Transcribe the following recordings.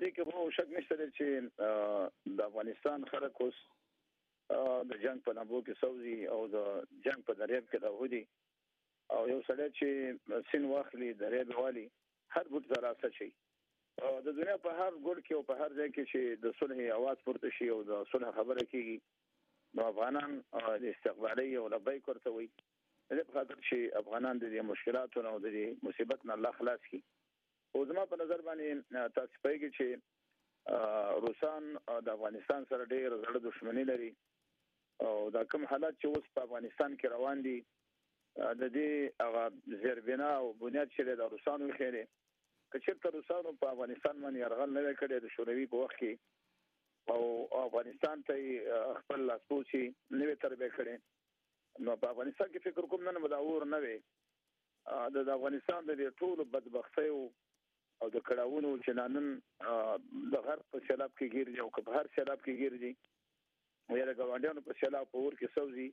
دې کې وو شک نشته چې د افغانستان خلک اوس د جنگ په نبو کې سوزي او د جنگ په دریاب کې راوځي او یو سړی چې سین واخلي دریاب والی هر ګډ زراسه شي او د دنیا په هر ګډ کې او په هر ځای کې چې د صلح اواز پورته شي او د صلح خبره کیږي نو افغانان د استقبالي او لبیک ورته وي د خاطر چې افغانان د مشکلاتو او د مصیبت نه الله خلاص کړي او زما په نظر باندې تاسو پېږی چې روسان د افغانستان سره ډېر زړه دښمنی لري او دا کوم حالات چې اوس په افغانستان کې روان دي د دې هغه زیربنا او بنیاد چې د روسانو خېره کچېرته روسانو په افغانستان باندې يرغل نه کړی د شوروي په وخت کې او افغانستان ته خپل لاسپوڅي نوې تربیه کړي نو په افغانستان کې فکر کوم نن مداور نه وي د افغانستان د ټولو بدبختیو او د کړهونو چې نن د غرب په سیلاب کې ګیرځي او په هر سیلاب کې ګیرځي او یا د ګاونډیانو په سیلاب په ور کې سوزي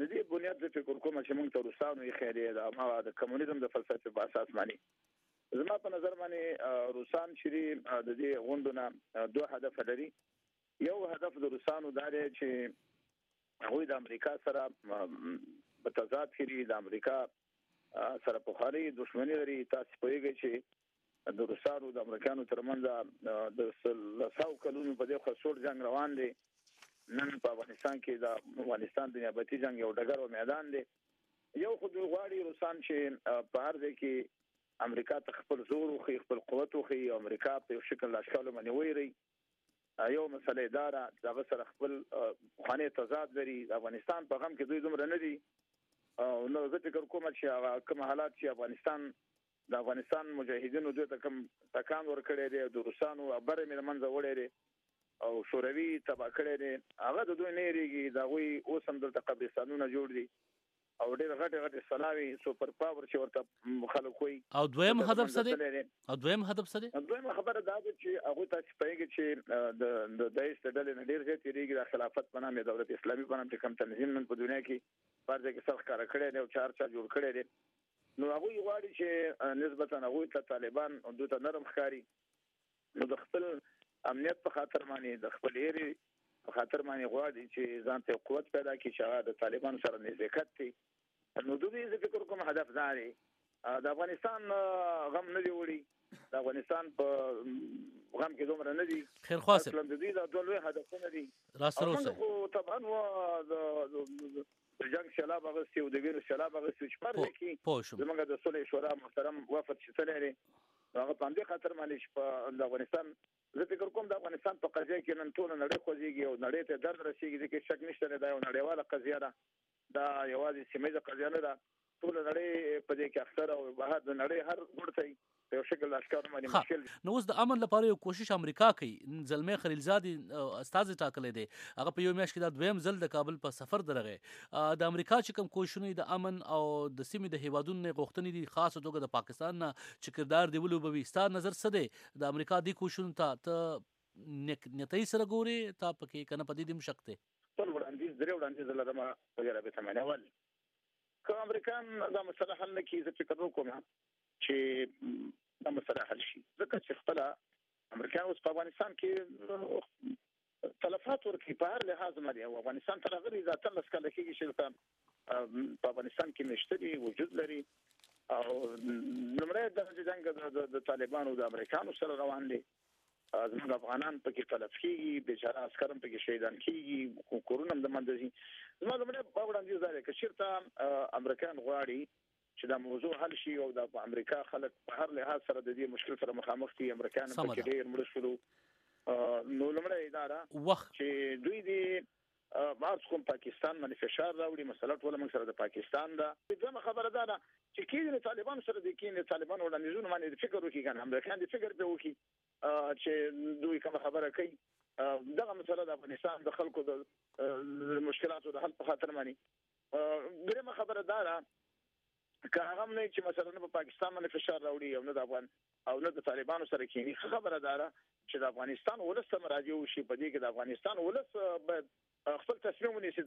د دې بنیاد د فکر کوم چې موږ ته روسانو یې خیرې دا ما د کمونیزم د فلسفې په اساس مانی زما په نظر باندې روسان چې د دې غوندونه دوه هدف لري یو هدف د روسانو دا دی چې هغه د امریکا سره په تضاد کې دي د امریکا سره په خاري دښمني لري تاسو پوهیږئ چې د روسانو د امریکانو ترمنځ د لساو کلونو په دې خسور جنگ روان دی نن په افغانستان کې د افغانستان د نیابتي جنگ یو ډګر او میدان دی یو خو دوی غواړي روسان چې په هر ځای کې امریکا ته خپل زور او خپل قوت او امریکا په شکل لاشکالو باندې ویری یو مسله دارا دغه سره خپل خانه تضاد لري افغانستان په غم کې دوی دومره نه دي او نو زه فکر کوم چې هغه کوم حالات چې افغانستان د افغانستان مجاهدینو دوی ته کوم تکان ورکړی دی د روسانو ابره مې منځه وړی دی او شوروي تبا کړی دی هغه د دوی نه ریږي دا غوي اوس هم دلته قبرستانونه جوړ دي او ډېر غټ غټ سلاوي سپر پاور چې ورته خلک وي او دویم هدف څه دی او دویم هدف څه دی دویم خبره دا ده چې هغه تاسو پېږي چې د د دایس د ډلې نه ډېر زیات ریګي د خلافت په نامه دولت اسلامي په نامه کوم تنظیم نن په دنیا کې پرځه کې سخت کار کړی دی او چار چا جوړ کړی دی نو هغه غواړي چې نسبتا هغه ته طالبان دوی ته نرم ښکاری نو د خپل امنیت په خاطر باندې د خپل ایري په خاطر باندې غواړي چې ځان ته قوت پیدا کړي چې هغه د طالبان سره نزدېکت دي نو دوی زه فکر کوم هدف دا دی د افغانستان غم نه دی وړي د افغانستان په غم کې دومره نه دي خیر خاصه د دې د دوه لوی هدفونه دي راسره اوسه خو طبعا و د د جنگ سیلاب اغستی او د وینو سیلاب اغستی چې پر دې کې زمونږ د سولې شورا محترم وفد چې تللی دی هغه په دې خاطر باندې چې په افغانستان زه فکر کوم د افغانستان په قضیه کې نن ټول نړۍ خوځيږي او نړۍ ته درد رسیږي چې شک نشته دا یو نړیواله قضیه ده دا یوازې سیمه قضیه نه ده ټول نړۍ په دې کې اختر او بهر د نړۍ هر ګوډ ته یو شکل اشکار باندې مشکل نو اوس د امن لپاره یو کوشش امریکا کوي زلمی خلیلزاد استاد ټاکلې دی هغه په یو میاشت کې دا دویم ځل د کابل په سفر درغی د امریکا چې کوم کوششونه د امن او د سیمې د هیوادونو نه غوښتنې دي خاص توګه د پاکستان نه چې کردار دی ولوبوي ستا نظر څه دی د امریکا د کوششونو ته ته نیتۍ سره ګوري تا پکې کنه پدې دې مشکته خپل وړاندیز درې وړاندیز لرم په یوه رابطه معنی ول که امریکان دا مسله حل نه کړي زه فکر وکوم چې دا مسله حل شي ځکه چې خپل امریکا اوس په افغانستان کې تلفات ورکړي په هر لحاظ نه دی او افغانستان تر هغه ځا تل سکل کېږي چې په افغانستان کې مشتري وجود لري او نمره د جنگ د طالبانو د امریکانو سره روان دي زموږ افغانان په کې تلف کیږي د چاره عسکرم په کې شهیدان کیږي کورونه د منځ ځي زموږ لمړی په وړاندې ځای کې چیرته امریکایان غواړي چې دا موضوع حل شي او د امریکا خلک په هر لحاظ سره د دې مشکل سره مخامخ دي امریکایان په کې ډیر مړ شول نو لمړی اداره وخت چې دوی دې عرض کوم پاکستان باندې فشار راوړي مسله ټول موږ سره د پاکستان ده دغه خبره ده چې کېږي د طالبان سره د کېنې طالبان وړاندیزونه باندې فکر وکړي کنه امریکایان دې فکر په وکړي چې دوی کوم خبره کوي دغه مسله د افغانستان د خلکو د مشکلاتو د حل په خاطر باندې درېمه خبره ده که هغه نه چې مثلا نه په پاکستان باندې فشار راوړي او نه د افغان او نه د طالبانو سره کېنی خبره داره چې د افغانستان ولس ته مراجعه وشي په دې کې د افغانستان ولس خپل تصمیم ونیسي